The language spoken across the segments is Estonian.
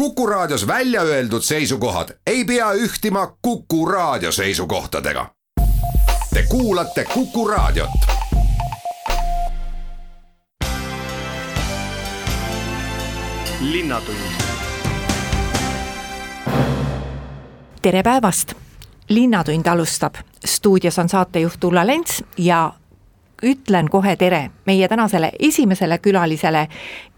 Kuku Raadios välja öeldud seisukohad ei pea ühtima Kuku Raadio seisukohtadega. Te kuulate Kuku Raadiot. tere päevast, Linnatund alustab, stuudios on saatejuht Ulla Lents ja ütlen kohe tere meie tänasele esimesele külalisele,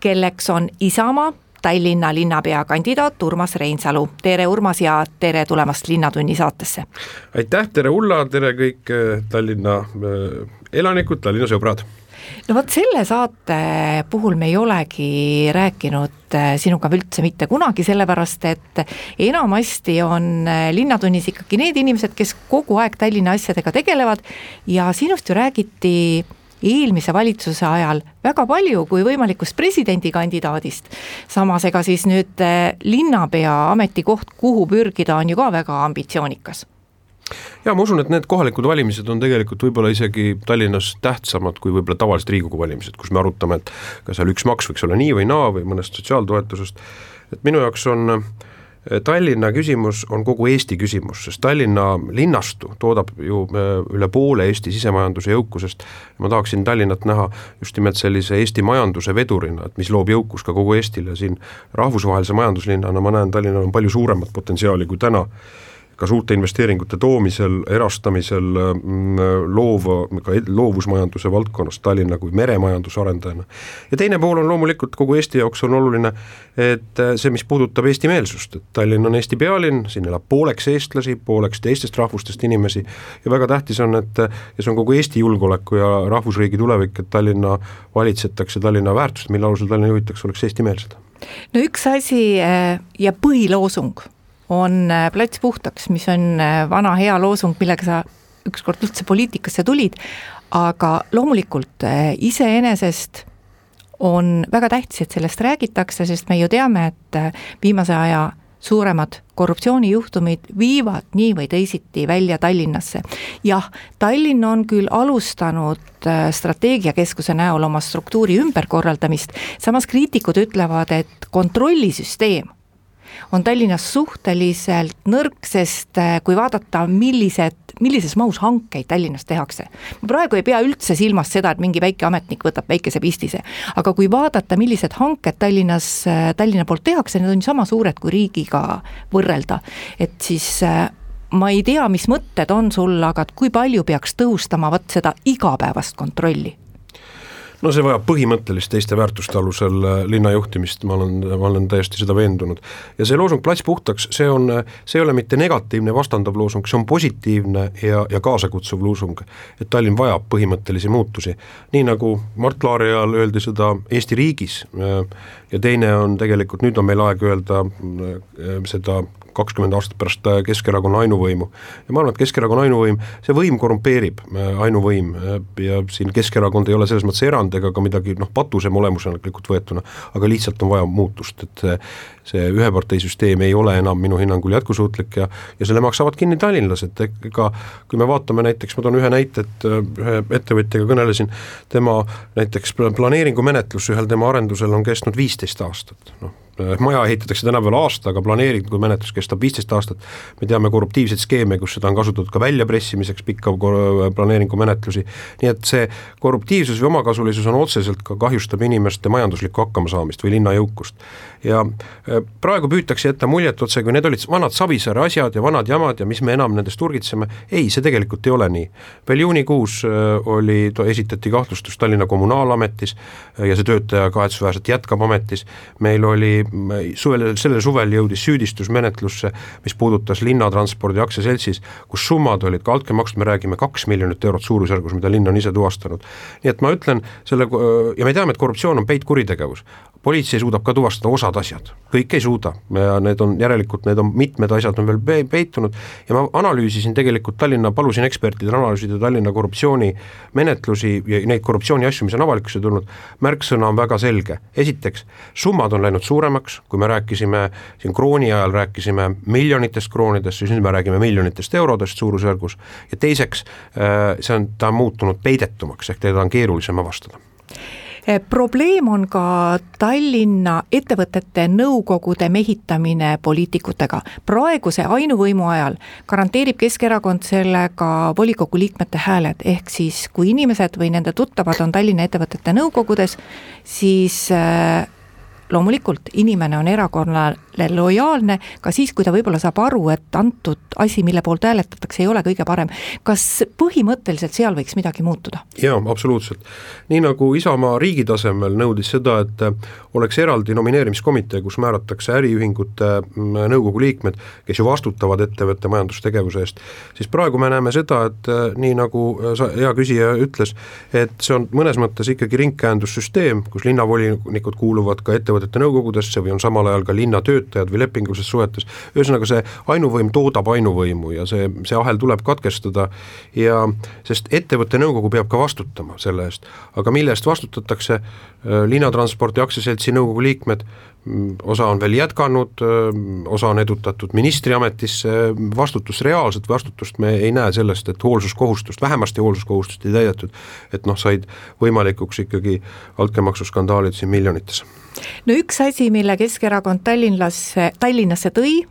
kelleks on Isamaa Tallinna linnapea kandidaat Urmas Reinsalu. tere, Urmas ja tere tulemast Linnatunni saatesse. aitäh, tere Ulla, tere kõik äh, Tallinna äh, elanikud, Tallinna sõbrad no vot selle saate puhul me ei olegi rääkinud äh, sinuga üldse mitte kunagi, sellepärast et enamasti on Linnatunnis ikkagi need inimesed, kes kogu aeg Tallinna asjadega tegelevad ja sinust ju räägiti eelmise valitsuse ajal väga palju kui võimalikust presidendikandidaadist. samas ega siis nüüd eh, linnapea ametikoht, kuhu pürgida, on ju ka väga ambitsioonikas ja ma usun, et need kohalikud valimised on tegelikult võib-olla isegi Tallinnas tähtsamad kui võib-olla tavalised Riigikogu valimised, kus me arutame, et kas seal üks maks võiks olla nii või naa või mõnest sotsiaaltoetusest, et minu jaoks on äh, Tallinna küsimus on kogu Eesti küsimus, sest Tallinna linnastu toodab ju äh, üle poole Eesti sisemajanduse jõukusest. ma tahaksin Tallinnat näha just nimelt sellise Eesti majanduse vedurina, et mis loob jõukust ka kogu Eestile, siin rahvusvahelise majanduslinnana ma näen, Tallinnal on palju suuremat potentsiaali kui täna ka suurte investeeringute toomisel, erastamisel, mm, loova, ka loovusmajanduse valdkonnas Tallinna kui meremajanduse arendajana. ja teine pool on loomulikult kogu Eesti jaoks on oluline, et see, mis puudutab eestimeelsust, et Tallinn on Eesti pealinn, siin elab pooleks eestlasi, pooleks teistest rahvustest inimesi ja väga tähtis on, et ja see on kogu Eesti julgeoleku ja rahvusriigi tulevik, et Tallinna valitsetakse, Tallinna väärtused, mille alusel Tallinna juhitakse, oleks eestimeelsed. no üks asi eh, ja põhiloosung on äh, plats puhtaks, mis on äh, vana hea loosung, millega sa ükskord üldse poliitikasse tulid, aga loomulikult äh, iseenesest on väga tähtis, et sellest räägitakse, sest me ju teame, et viimase aja suuremad korruptsioonijuhtumid viivad nii või teisiti välja Tallinnasse. jah, Tallinn on küll alustanud strateegiakeskuse näol oma struktuuri ümberkorraldamist, samas kriitikud ütlevad, et kontrollisüsteem on Tallinnas suhteliselt nõrk, sest äh, kui vaadata, millised, millises mahus hankeid Tallinnas tehakse. ma praegu ei pea üldse silmas seda, et mingi väike ametnik võtab väikese pistise, aga kui vaadata, millised hanked Tallinnas, äh, Tallinna poolt tehakse, need on sama suured kui riigiga võrrelda, et siis äh, ma ei tea, mis mõtted on sul, aga kui palju peaks tõhustama vot seda igapäevast kontrolli no see vajab põhimõttelist teiste väärtuste alusel äh, linna juhtimist, ma olen, ma olen täiesti seda veendunud. ja see loosung Plats puhtaks, see on, see ei ole mitte negatiivne, vastandav loosung, see on positiivne ja, ja kaasakutsuv loosung. et Tallinn vajab põhimõttelisi muutusi, nii nagu Mart Laari ajal öeldi seda Eesti riigis äh, ja teine on tegelikult, nüüd on meil aeg öelda äh, seda kakskümmend aastat pärast äh, Keskerakonna ainuvõimu. ja ma arvan, et Keskerakonna ainuvõim, see võim korrumpeerib, äh, ainuvõim, äh, ja siin Keskerakond ei ole selles mõttes erand ega ka midagi noh, patusem olemuslikult võetuna, aga lihtsalt on vaja muutust, et see üheparteisüsteem ei ole enam minu hinnangul jätkusuutlik ja ja selle maksavad kinni tallinlased, ega kui me vaatame näiteks, ma toon ühe näite, et ühe ettevõtjaga kõnelesin, tema näiteks planeeringumenetlus ühel tema arendusel on kestnud viisteist aastat, noh maja ehitatakse tänapäeval aasta, aga planeeringu menetlus kestab viisteist aastat. me teame korruptiivseid skeeme, kus seda on kasutatud ka väljapressimiseks, pikka planeeringu menetlusi. nii et see korruptiivsus või omakasulisus on otseselt ka kahjustab inimeste majanduslikku hakkamasaamist või linna jõukust. Ja äh, praegu püütakse jätta muljet otse, kui need olid vanad Savisaare asjad ja vanad jamad ja mis me enam nendest urgitseme. ei, see tegelikult ei ole nii. veel juunikuus äh, oli, esitati kahtlustus Tallinna Kommunaalametis ja see töötaja kahetsusväärselt jätkab ametis. meil oli suvel, sellel suvel jõudis süüdistusmenetlusse, mis puudutas linnatranspordi aktsiaseltsis, kus summad olid ka altkäemaksud, me räägime kaks miljonit eurot suurusjärgus, mida linn on ise tuvastanud. nii et ma ütlen selle ja me teame, et korruptsioon on peitkuritegevus, politsei suudab ka tuvastada osad asjad, kõike ei suuda. Ja need on järelikult, need on mitmed asjad on veel peitunud. Ja ma analüüsisin tegelikult Tallinna, palusin ekspertidel analüüsida Tallinna korruptsioonimenetlusi ja neid korruptsiooniasju, mis on avalikkusse tulnud, märksõna on väga selge, esiteks, summad on läinud suuremaks, kui me rääkisime siin krooni ajal rääkisime miljonitest kroonidest, siis nüüd me räägime miljonitest eurodest suurusjärgus. Ja teiseks, äh, see on, ta on muutunud peidetumaks, ehk teda on keerulisem avastada probleem on ka Tallinna ettevõtete nõukogude mehitamine poliitikutega. praeguse ainuvõimu ajal garanteerib Keskerakond sellega volikogu liikmete hääled, ehk siis kui inimesed või nende tuttavad on Tallinna ettevõtete nõukogudes, siis äh, loomulikult inimene on erakonnale lojaalne ka siis, kui ta võib-olla saab aru, et antud asi, mille poolt hääletatakse, ei ole kõige parem. kas põhimõtteliselt seal võiks midagi muutuda? jaa, absoluutselt. nii nagu Isamaa riigi tasemel nõudis seda, et oleks eraldi nomineerimiskomitee, kus määratakse äriühingute mm, nõukogu liikmed, kes ju vastutavad ettevõtte majandustegevuse eest, siis praegu me näeme seda, et äh, nii nagu äh, sa, hea küsija ütles, et see on mõnes mõttes ikkagi ringkäendussüsteem, kus linnavolinikud kuuluvad ka ettevõtte ettevõtete nõukogudesse või on samal ajal ka linnatöötajad või lepingulises suhetes, ühesõnaga see ainuvõim toodab ainuvõimu ja see, see ahel tuleb katkestada ja sest ettevõtte nõukogu peab ka vastutama selle eest, aga mille eest vastutatakse, äh, linnatranspordi aktsiaseltsi nõukogu liikmed, mm, osa on veel jätkanud, äh, osa on edutatud ministriametisse, vastutust, reaalset vastutust me ei näe sellest, et hoolsuskohustust, vähemasti hoolsuskohustust ei täidetud, et noh, said võimalikuks ikkagi altkäemaksuskandaalid siin miljonites no üks asi, mille Keskerakond Tallinnasse, Tallinnasse tõi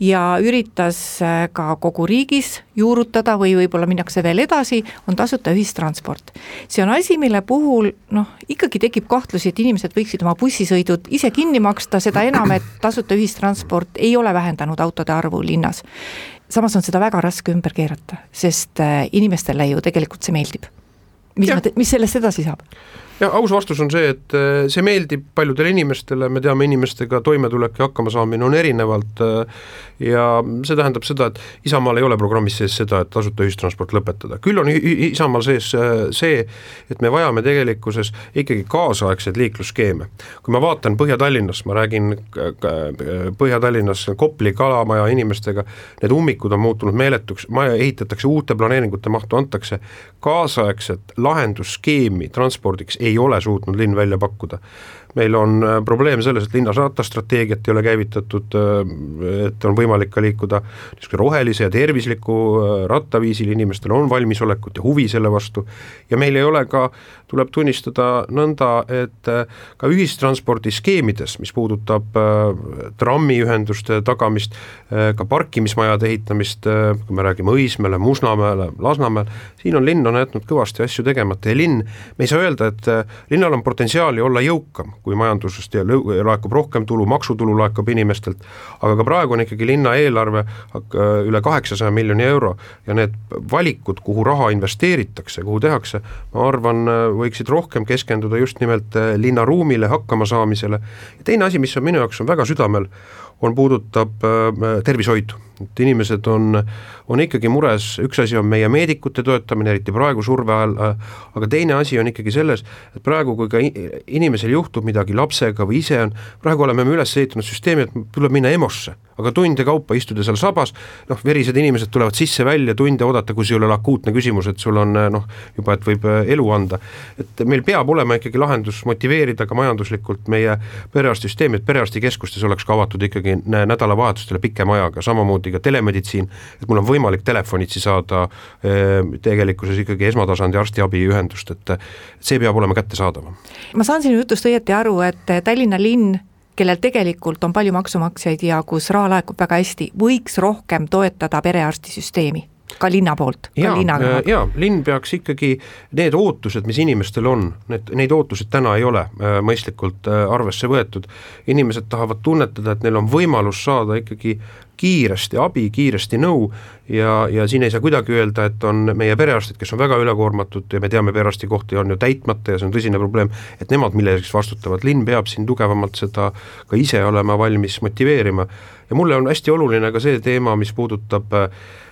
ja üritas äh, ka kogu riigis juurutada või võib-olla minnakse veel edasi, on tasuta ühistransport. see on asi, mille puhul noh, ikkagi tekib kahtlusi, et inimesed võiksid oma bussisõidud ise kinni maksta, seda enam, et tasuta ühistransport ei ole vähendanud autode arvu linnas. samas on seda väga raske ümber keerata, sest äh, inimestele ju tegelikult see meeldib. mis, mis sellest edasi saab? Ja aus vastus on see, et äh, see meeldib paljudele inimestele, me teame, inimestega toimetulek ja hakkamasaamine on erinevalt äh, ja see tähendab seda, et Isamaal ei ole programmis sees seda, et tasuta ühistransport lõpetada, küll on Isamaal sees äh, see, et me vajame tegelikkuses ikkagi kaasaegseid liiklusskeeme. kui ma vaatan Põhja-Tallinnas, ma räägin Põhja-Tallinnas Kopli kalamaja inimestega, need ummikud on muutunud meeletuks, maja ehitatakse, uute planeeringute mahtu antakse, kaasaegset lahendusskeemi transpordiks ei ole suutnud linn välja pakkuda meil on äh, probleem selles, et linnas rattastrateegiat ei ole käivitatud, äh, et on võimalik ka liikuda niisuguse rohelise ja tervisliku äh, rattaviisil, inimestel on valmisolekut ja huvi selle vastu. Ja meil ei ole ka, tuleb tunnistada nõnda, et ka ühistranspordiskeemides, mis puudutab trammiühenduste tagamist, ka parkimismajade ehitamist, kui me räägime Õismäele, Musnamäele, Lasnamäel, siin on linn on jätnud kõvasti asju tegemata ja linn, me ei saa öelda, et linnal on potentsiaali olla jõukam, kui majandusest ja laekub rohkem tulu, maksutulu laekub inimestelt, aga ka praegu on ikkagi linna eelarve üle kaheksasaja miljoni euro ja need valikud, kuhu raha investeeritakse, kuhu tehakse, ma arvan, võiksid rohkem keskenduda just nimelt eh, linnaruumile, hakkamasaamisele teine asi, mis on minu jaoks on väga südamel, on, puudutab äh, tervishoidu, et inimesed on, on ikkagi mures, üks asi on meie meedikute toetamine, eriti praegu surve ajal, äh, aga teine asi on ikkagi selles, et praegu, kui ka inimesel juhtub midagi lapsega või ise on, praegu oleme me üles ehitanud süsteemi, et tuleb minna EMO-sse aga tunde kaupa istuda seal sabas, noh, verised inimesed tulevad sisse-välja, tunde oodata, kui sul ei ole akuutne küsimus, et sul on noh, juba, et võib äh, elu anda. et meil peab olema ikkagi lahendus motiveerida ka majanduslikult meie perearstisüsteemi, et perearstikeskustes oleks ka avatud ikkagi nädalavahetustele pikema ajaga, samamoodi ka telemeditsiin, et mul on võimalik telefonitsi saada äh, tegelikkuses ikkagi esmatasandi arstiabi ühendust, et see peab olema kättesaadavam. ma saan sinu jutust õieti aru, et Tallinna linn kellel tegelikult on palju maksumaksjaid ja kus raha laekub väga hästi, võiks rohkem toetada perearstisüsteemi ka linna poolt, ka linna rahaga. jaa, linn peaks ikkagi, need ootused, mis inimestel on, need, neid ootuseid täna ei ole äh, mõistlikult äh, arvesse võetud, inimesed tahavad tunnetada, et neil on võimalus saada ikkagi kiiresti abi, kiiresti nõu ja, ja siin ei saa kuidagi öelda, et on meie perearstid, kes on väga ülekoormatud ja me teame, perearsti kohti on ju täitmata ja see on tõsine probleem, et nemad millekski vastutavad, linn peab siin tugevamalt seda ka ise olema valmis motiveerima. ja mulle on hästi oluline ka see teema, mis puudutab äh, äh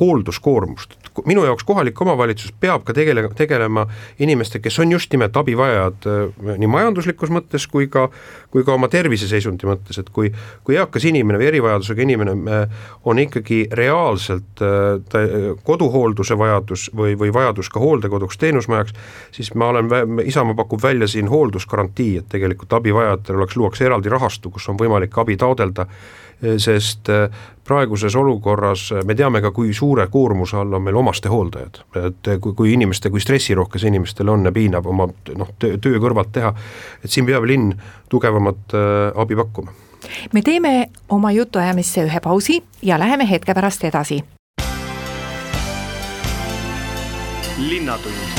hoolduskoormust, minu jaoks kohalik omavalitsus peab ka tegele-, tegelema inimestega, kes on just nimelt abivajajad äh, nii majanduslikus mõttes kui ka, kui ka oma terviseseisundi mõttes, et kui, kui eakas inimene või erivajadusega inimene äh, on ikkagi reaalselt äh, ta, koduhoolduse vajadus või, või vajadus ka hooldekoduks, teenusmajaks, siis ma olen, Isamaa pakub välja siin hooldusgarantii, et tegelikult abivajajatel oleks, luuakse eraldi rahastu, kus on võimalik abi taodelda sest praeguses olukorras me teame, teame ka, kui suure koormuse all on meil omastehooldajad. et kui, kui inimeste, kui stressirohkes inimestel on ja piinab oma noh, töö kõrvalt teha, et siin peab linn tugevamat äh, abi pakkuma. me teeme oma jutuajamisse ühe pausi ja läheme hetke pärast edasi. linnatund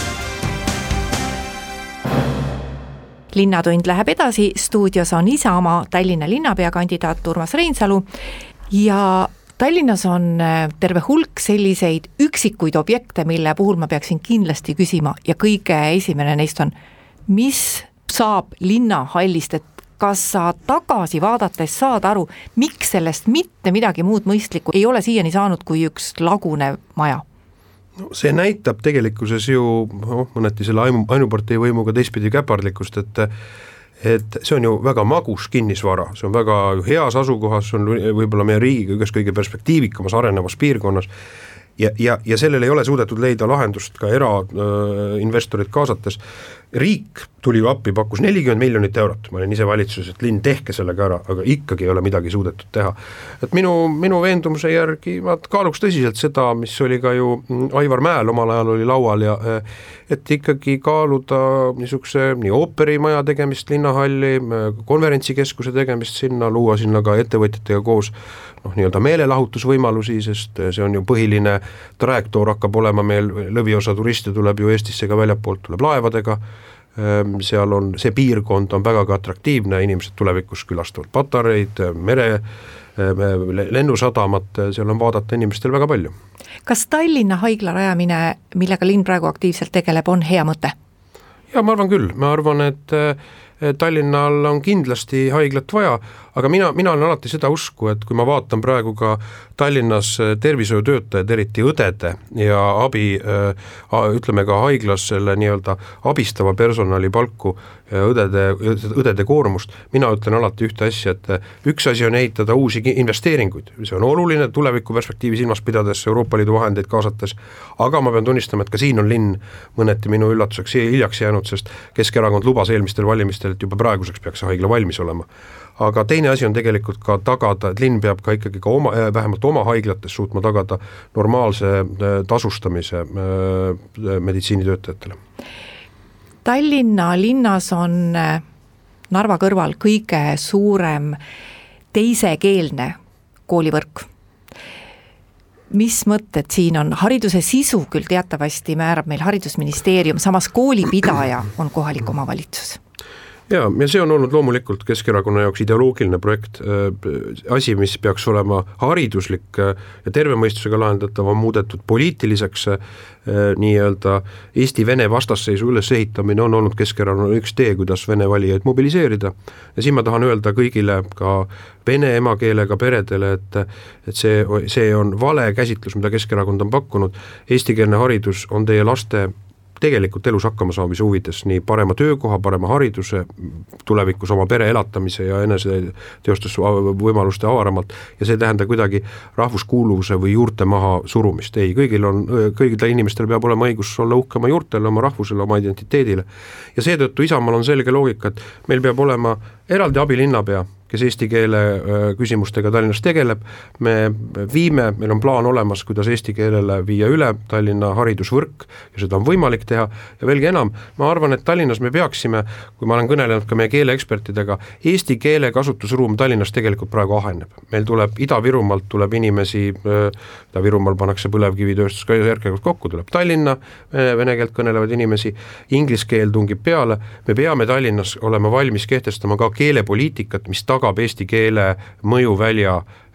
linnatund läheb edasi, stuudios on Isamaa Tallinna linnapea kandidaat Urmas Reinsalu ja Tallinnas on äh, terve hulk selliseid üksikuid objekte, mille puhul ma peaksin kindlasti küsima ja kõige esimene neist on, mis saab linnahallist, et kas sa tagasi vaadates saad aru, miks sellest mitte midagi muud mõistlikku ei ole siiani saanud kui üks lagunev maja? no see näitab tegelikkuses ju noh, mõneti selle ainu, ainupartei võimuga teistpidi käpardlikkust, et et see on ju väga magus kinnisvara, see on väga heas asukohas, see on võib-olla meie riigiga ühes kõige perspektiivikamas arenevas piirkonnas. Ja, ja, ja sellele ei ole suudetud leida lahendust ka erainvestorid äh, kaasates riik tuli ju appi, pakkus nelikümmend miljonit eurot, ma olin ise valitsuses, et linn, tehke sellega ära, aga ikkagi ei ole midagi suudetud teha. et minu, minu veendumuse järgi ma kaaluks tõsiselt seda, mis oli ka ju Aivar Mäel omal ajal oli laual ja et ikkagi kaaluda niisuguse nii ooperimaja tegemist linnahalli, konverentsikeskuse tegemist sinna, luua sinna ka ettevõtjatega koos noh, nii-öelda meelelahutusvõimalusi, sest see on ju põhiline trajektoor hakkab olema meil, lõviosa turiste tuleb ju Eestisse ka väljapoolt, tuleb laevadega Ehm, seal on, see piirkond on vägagi atraktiivne, inimesed tulevikus külastavad patareid, mere, ehm, lennusadamat, seal on vaadata inimestel väga palju. kas Tallinna haigla rajamine, millega linn praegu aktiivselt tegeleb, on hea mõte? jaa, ma arvan küll, ma arvan, et Tallinnal on kindlasti haiglat vaja, aga mina, mina olen alati seda usku, et kui ma vaatan praegu ka Tallinnas tervishoiutöötajaid, eriti õdede ja abi, ütleme ka haiglas selle nii-öelda abistava personali palku, õdede, õdede koormust, mina ütlen alati ühte asja, et üks asi on ehitada uusi investeeringuid, see on oluline tulevikuperspektiivi silmas pidades, Euroopa Liidu vahendeid kaasates, aga ma pean tunnistama, et ka siin on linn mõneti minu üllatuseks hiljaks jäänud, sest Keskerakond lubas eelmistel valimistel, et juba praeguseks peaks see haigla valmis olema aga teine asi on tegelikult ka tagada, et linn peab ka ikkagi ka oma, äh, vähemalt oma haiglates suutma tagada normaalse äh, tasustamise äh, meditsiinitöötajatele. Tallinna linnas on Narva kõrval kõige suurem teisekeelne koolivõrk. Mis mõtted siin on, hariduse sisu küll teatavasti määrab meil Haridusministeerium, samas koolipidaja on kohalik omavalitsus jaa, ja see on olnud loomulikult Keskerakonna jaoks ideoloogiline projekt, äh, asi, mis peaks olema hariduslik äh, ja terve mõistusega lahendatav, on muudetud poliitiliseks, äh, nii-öelda Eesti-Vene vastasseisu ülesehitamine on olnud Keskerakonna üks tee, kuidas Vene valijaid mobiliseerida. ja siin ma tahan öelda kõigile ka vene emakeelega peredele, et et see, see on vale käsitlus, mida Keskerakond on pakkunud, eestikeelne haridus on teie laste tegelikult elus hakkamasaamise huvides nii parema töökoha, parema hariduse, tulevikus oma pere elatamise ja eneseteostusvõimaluste avaramalt ja see ei tähenda kuidagi rahvuskuuluvuse või juurte maha surumist, ei, kõigil on, kõigil inimestel peab olema õigus olla uhke oma juurtele, oma rahvusele, oma identiteedile. ja seetõttu Isamaal on selge loogika, et meil peab olema eraldi abilinnapea kes eesti keele küsimustega Tallinnas tegeleb, me viime, meil on plaan olemas, kuidas eesti keelele viia üle Tallinna haridusvõrk ja seda on võimalik teha. Ja veelgi enam, ma arvan, et Tallinnas me peaksime, kui ma olen kõnelenud ka meie keeleekspertidega, eesti keele kasutusruum Tallinnas tegelikult praegu aheneb. meil tuleb Ida-Virumaalt tuleb inimesi, Ida-Virumaal pannakse põlevkivitööstus ka järk-järgult kokku, tuleb Tallinna vene keelt kõnelevaid inimesi, inglise keel tungib peale, me peame Tallinnas olema valmis kehtestama ka keelepoliitikat, mis tagab tagab eesti keele mõjuvälja Äh,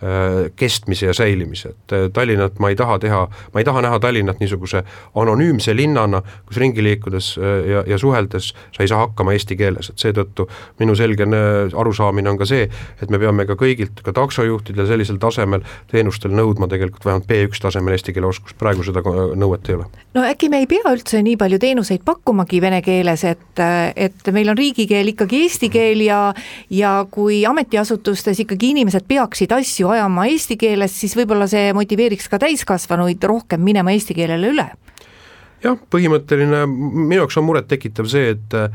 kestmise ja säilimise, et äh, Tallinnat ma ei taha teha, ma ei taha näha Tallinnat niisuguse anonüümse linnana, kus ringi liikudes äh, ja, ja suheldes sa ei saa hakkama eesti keeles, et seetõttu minu selge arusaamine on ka see, et me peame ka kõigilt, ka taksojuhtidel sellisel tasemel teenustel nõudma tegelikult vähemalt B1 tasemel eesti keele oskust, praegu seda nõuet ei ole. no äkki me ei pea üldse nii palju teenuseid pakkumagi vene keeles, et, et meil on riigikeel ikkagi eesti keel ja ja kui ametiasutustes ikkagi inimesed peaksid asju ajama eesti keeles, siis võib-olla see motiveeriks ka täiskasvanuid rohkem minema eesti keelele üle jah, põhimõtteline, minu jaoks on murettekitav see, et äh,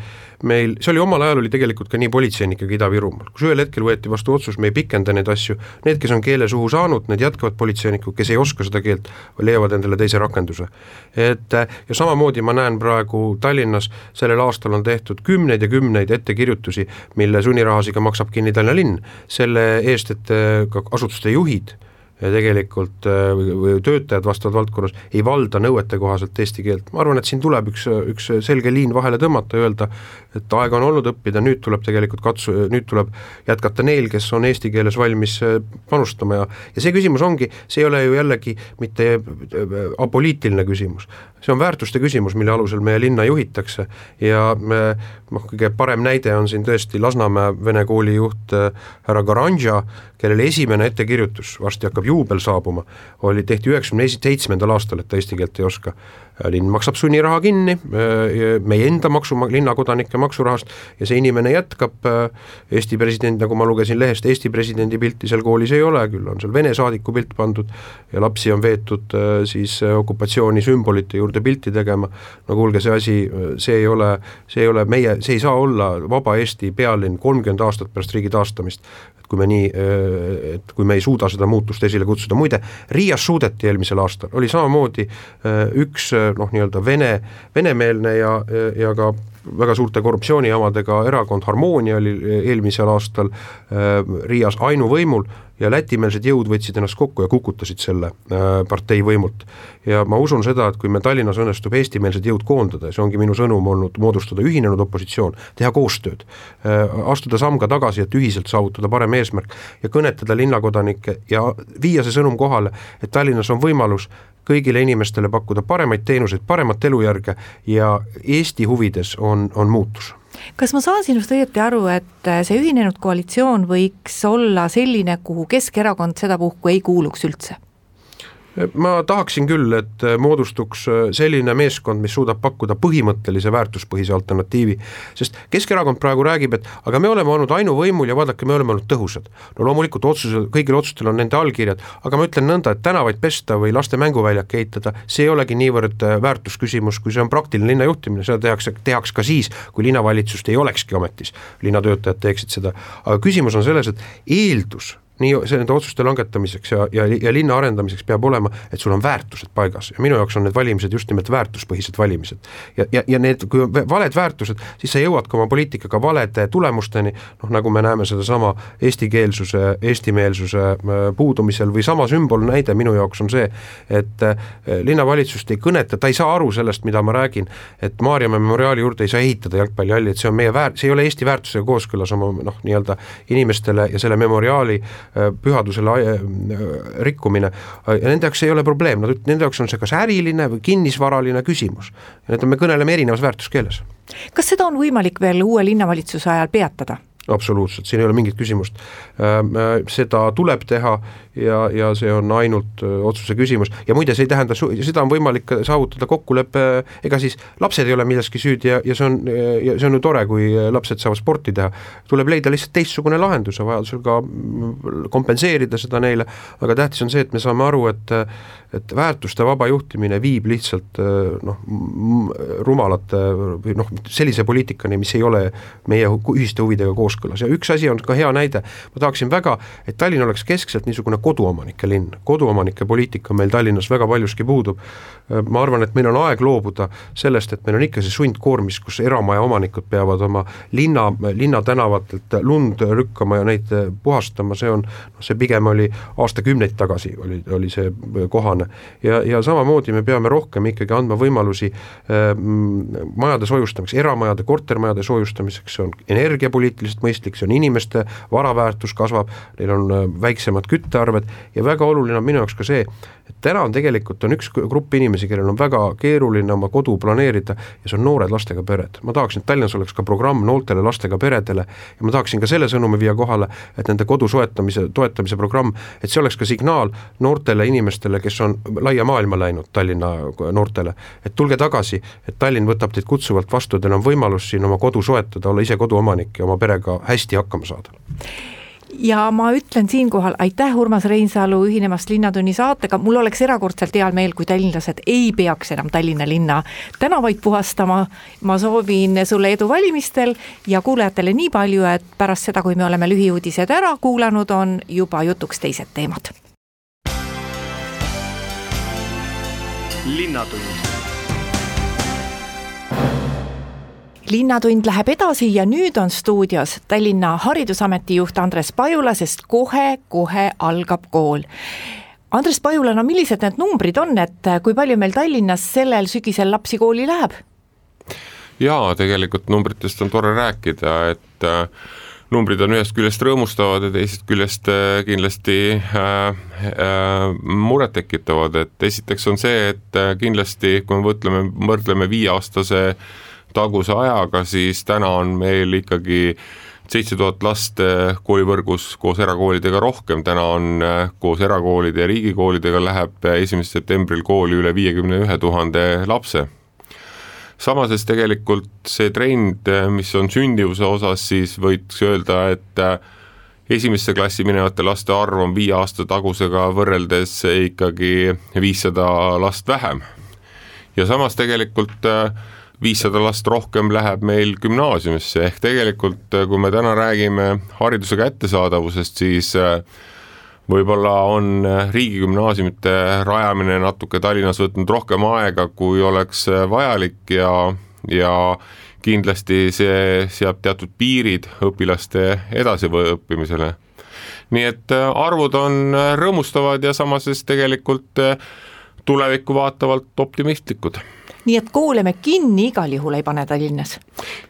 meil, see oli omal ajal oli tegelikult ka nii politseinikega Ida-Virumaal, kus ühel hetkel võeti vastu otsus, me ei pikenda neid asju, need, kes on keele suhu saanud, need jätkavad politseinikud, kes ei oska seda keelt, leiavad endale teise rakenduse. et äh, ja samamoodi ma näen praegu Tallinnas, sellel aastal on tehtud kümneid ja kümneid ettekirjutusi, mille sunnirahasiga maksab kinni Tallinna linn, selle eest, et äh, ka asutuste juhid tegelikult äh, või töötajad vastavas valdkonnas ei valda nõuetekohaselt eesti keelt, ma arvan, et siin tuleb üks, üks selge liin vahele tõmmata, öelda, et aega on olnud õppida, nüüd tuleb tegelikult katsu-, nüüd tuleb jätkata neil, kes on eesti keeles valmis äh, panustama ja ja see küsimus ongi, see ei ole ju jällegi mitte äh, apoliitiline küsimus, see on väärtuste küsimus, mille alusel meie linna juhitakse ja noh, kõige parem näide on siin tõesti Lasnamäe vene kooli juht härra Garandža, kellel esimene ettekirjutus, varsti hakkab juubel saabuma, oli, tehti üheksakümne seitsmendal aastal, et ta eesti keelt ei oska. linn maksab sunniraha kinni, meie enda maksu, linnakodanike maksurahast ja see inimene jätkab, Eesti president, nagu ma lugesin lehest, Eesti presidendi pilti seal koolis ei ole, küll on seal Vene saadiku pilt pandud ja lapsi on veetud siis okupatsiooni sümbolite juurde pilti tegema, no kuulge, see asi, see ei ole, see ei ole meie, see ei saa olla vaba Eesti pealinn kolmkümmend aastat pärast riigi taastamist kui me nii, et kui me ei suuda seda muutust esile kutsuda, muide Riias suudeti eelmisel aastal, oli samamoodi üks noh, nii-öelda vene, venemeelne ja, ja ka väga suurte korruptsioonijamadega erakond Harmoonia oli eelmisel aastal Riias ainuvõimul ja lätimeelsed jõud võtsid ennast kokku ja kukutasid selle äh, partei võimult. ja ma usun seda, et kui meil Tallinnas õnnestub eestimeelsed jõud koondada ja see ongi minu sõnum olnud, moodustada ühinenud opositsioon, teha koostööd astuda samm ka tagasi, et ühiselt saavutada parem eesmärk ja kõnetada linnakodanikke ja viia see sõnum kohale, et Tallinnas on võimalus kõigile inimestele pakkuda paremaid teenuseid, paremat elujärge ja Eesti huvides on, on muutus kas ma saan sinust õieti aru, et see ühinenud koalitsioon võiks olla selline, kuhu Keskerakond sedapuhku ei kuuluks üldse? Ma tahaksin küll, et moodustuks selline meeskond, mis suudab pakkuda põhimõttelise väärtuspõhise alternatiivi, sest Keskerakond praegu räägib, et aga me oleme olnud ainuvõimul ja vaadake, me oleme olnud tõhusad. no loomulikult otsusel, kõigil otsustel on nende allkirjad, aga ma ütlen nõnda, et tänavaid pesta või laste mänguväljak ehitada, see ei olegi niivõrd väärtusküsimus, kui see on praktiline linna juhtimine, seda tehakse, tehaks ka siis, kui linnavalitsust ei olekski ametis, linnatöötajad teeksid seda, aga küsimus on selles, et eeldus nii nende otsuste langetamiseks ja, ja, ja linna arendamiseks peab olema, et sul on väärtused paigas ja minu jaoks on need valimised just nimelt väärtuspõhised valimised. ja, ja, ja need, kui on valed väärtused, siis sa jõuad ka oma poliitikaga valede tulemusteni, noh nagu me näeme sedasama eestikeelsuse, eestimeelsuse äh, puudumisel või sama sümbolnäide minu jaoks on see, et äh, linnavalitsust ei kõneta, ta ei saa aru sellest, mida ma räägin, et Maarjamäe memoriaali juurde ei saa ehitada jalgpallihalli, et see on meie väär-, see ei ole Eesti väärtusega kooskõlas oma noh, nii-öelda inimestele ja selle memoriaali Äh, pühadusele äh, rikkumine ja nende jaoks ei ole probleem, nad, nende jaoks on see kas äriline või kinnisvaraline küsimus. need on, me kõneleme erinevas väärtuskeeles. kas seda on võimalik veel uue linnavalitsuse ajal peatada? Absoluutselt, siin ei ole mingit küsimust. Ähm, äh, seda tuleb teha ja, ja see on ainult äh, otsuse küsimus ja muide, see ei tähenda, seda on võimalik saavutada kokkulepe, ega siis lapsed ei ole milleski süüdi ja, ja see on, ja see on ju tore, kui lapsed saavad sporti teha. tuleb leida lihtsalt teistsugune lahendus ja vajadusel ka kompenseerida seda neile, aga tähtis on see, et me saame aru, et et väärtuste vaba juhtimine viib lihtsalt noh, rumalate või noh, sellise poliitikani, mis ei ole meie ühiste huvidega kooskõlas ja üks asi on ka hea näide, ma tahaksin väga, et Tallinn oleks keskselt niisugune koduomanike linn, koduomanike poliitika meil Tallinnas väga paljuski puudub, ma arvan, et meil on aeg loobuda sellest, et meil on ikka see sundkoormis, kus eramaja omanikud peavad oma linna, linnatänavatelt lund lükkama ja neid puhastama, see on, noh see pigem oli aastakümneid tagasi, oli, oli see kohane kohane. ja, ja samamoodi me peame rohkem ikkagi andma võimalusi äh, majade soojustamiseks, eramajade, kortermajade soojustamiseks, see on energiapoliitiliselt mõistlik, see on inimeste vara väärtus kasvab, neil on äh, väiksemad küttearved ja väga oluline on minu jaoks ka see, et täna on tegelikult, on üks grupp inimesi, kellel on väga keeruline oma kodu planeerida ja see on noored lastega pered. ma tahaksin, et Tallinnas oleks ka programm noortele lastega peredele ja ma tahaksin ka selle sõnumi viia kohale, et nende kodu soetamise, toetamise programm, et see oleks ka signaal noortele inimestele, kes on laia maailma läinud, Tallinna noortele, et tulge tagasi, et Tallinn võtab teid kutsuvalt vastu, teil on võimalus siin oma kodu soetada, olla ise koduomanik ja oma perega hästi hakkama saada ja ma ütlen siinkohal aitäh, Urmas Reinsalu, ühinemast Linnatunni saatega, mul oleks erakordselt hea meel, kui tallinlased ei peaks enam Tallinna linna tänavaid puhastama. ma soovin sulle edu valimistel ja kuulajatele nii palju, et pärast seda, kui me oleme lühiuudised ära kuulanud, on juba jutuks teised teemad. linnatund linnatund läheb edasi ja nüüd on stuudios Tallinna Haridusameti juht Andres Pajula, sest kohe-kohe algab kool. Andres Pajula, no millised need numbrid on, et kui palju meil Tallinnas sellel sügisel lapsi kooli läheb? jaa, tegelikult numbritest on tore rääkida, et äh, numbrid on ühest küljest rõõmustavad ja teisest küljest äh, kindlasti äh, äh, murettekitavad, et esiteks on see, et äh, kindlasti kui me mõtleme, võrdleme viieaastase äh, taguse ajaga, siis täna on meil ikkagi seitse tuhat last eh, koolivõrgus koos erakoolidega rohkem, täna on eh, koos erakoolide ja riigikoolidega läheb eh, esimesel septembril kooli üle viiekümne ühe tuhande lapse. samases tegelikult see trend, mis on sündivuse osas, siis võiks öelda, et esimesse klassi minevate laste arv on viie aasta tagusega võrreldes ikkagi viissada last vähem. ja samas tegelikult äh, viissada last rohkem läheb meil gümnaasiumisse, ehk tegelikult äh, kui me täna räägime hariduse kättesaadavusest, siis äh, võib-olla on äh, riigigümnaasiumite rajamine natuke Tallinnas võtnud rohkem aega, kui oleks vajalik ja, ja kindlasti see seab teatud piirid õpilaste edasiõppimisele. nii et arvud on rõõmustavad ja samas siis tegelikult tulevikku vaatavalt optimistlikud nii et koole me kinni igal juhul ei pane Tallinnas?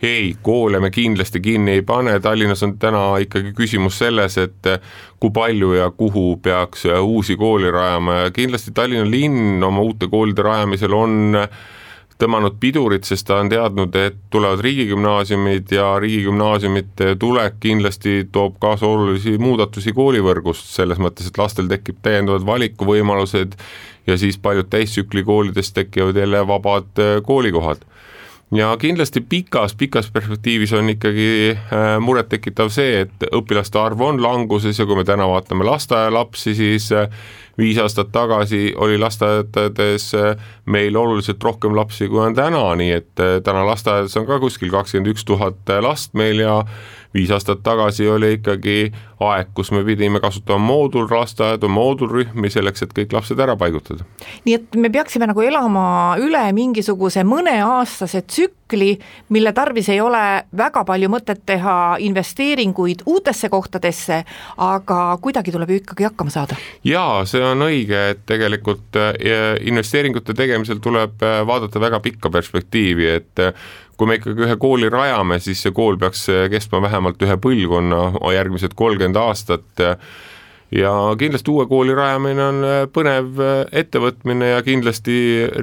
ei, koole me kindlasti kinni ei pane, Tallinnas on täna ikkagi küsimus selles, et kui palju ja kuhu peaks uusi kooli rajama ja kindlasti Tallinna linn oma uute koolide rajamisel on tõmmanud pidurit, sest ta on teadnud, et tulevad riigigümnaasiumid ja riigigümnaasiumite tulek kindlasti toob kaasa olulisi muudatusi koolivõrgust, selles mõttes, et lastel tekib täiendavad valikuvõimalused ja siis paljud täistsükli koolides tekivad jälle vabad äh, koolikohad ja kindlasti pikas, pikas perspektiivis on ikkagi äh, murettekitav see, et õpilaste arv on languses ja kui me täna vaatame lasteaialapsi, siis äh, viis aastat tagasi oli lasteaedades meil oluliselt rohkem lapsi, kui on täna, nii et täna lasteaedades on ka kuskil kakskümmend üks tuhat last meil ja viis aastat tagasi oli ikkagi aeg, kus me pidime kasutama moodullasteaedu, moodulrühmi selleks, et kõik lapsed ära paigutada. nii et me peaksime nagu elama üle mingisuguse mõneaastase tsükli, mille tarvis ei ole väga palju mõtet teha investeeringuid uutesse kohtadesse, aga kuidagi tuleb ju ikkagi hakkama saada. jaa, see on õige, et tegelikult eh, investeeringute tegemisel tuleb eh, vaadata väga pikka perspektiivi, et eh, kui me ikkagi ühe kooli rajame, siis see kool peaks kestma vähemalt ühe põlvkonna, järgmised kolmkümmend aastat. Ja kindlasti uue kooli rajamine on põnev ettevõtmine ja kindlasti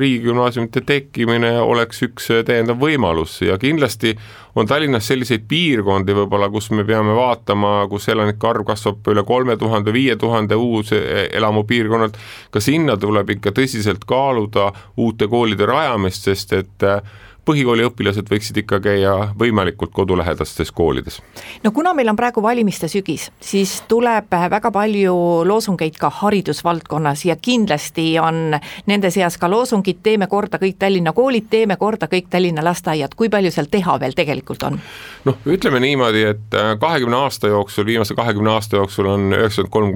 riigigümnaasiumite tekkimine oleks üks täiendav võimalus. Ja kindlasti on Tallinnas selliseid piirkondi võib-olla, kus me peame vaatama, kus elanike arv kasvab üle kolme tuhande, viie tuhande uus elamupiirkonnad, ka sinna tuleb ikka tõsiselt kaaluda uute koolide rajamist, sest et põhikooliõpilased võiksid ikka käia võimalikult kodulähedastes koolides. no kuna meil on praegu valimiste sügis, siis tuleb väga palju loosungeid ka haridusvaldkonnas ja kindlasti on nende seas ka loosungid Teeme korda kõik Tallinna koolid, teeme korda kõik Tallinna lasteaiad, kui palju seal teha veel tegelikult on? noh, ütleme niimoodi, et kahekümne aasta jooksul, viimase kahekümne aasta jooksul on üheksakümmend kolm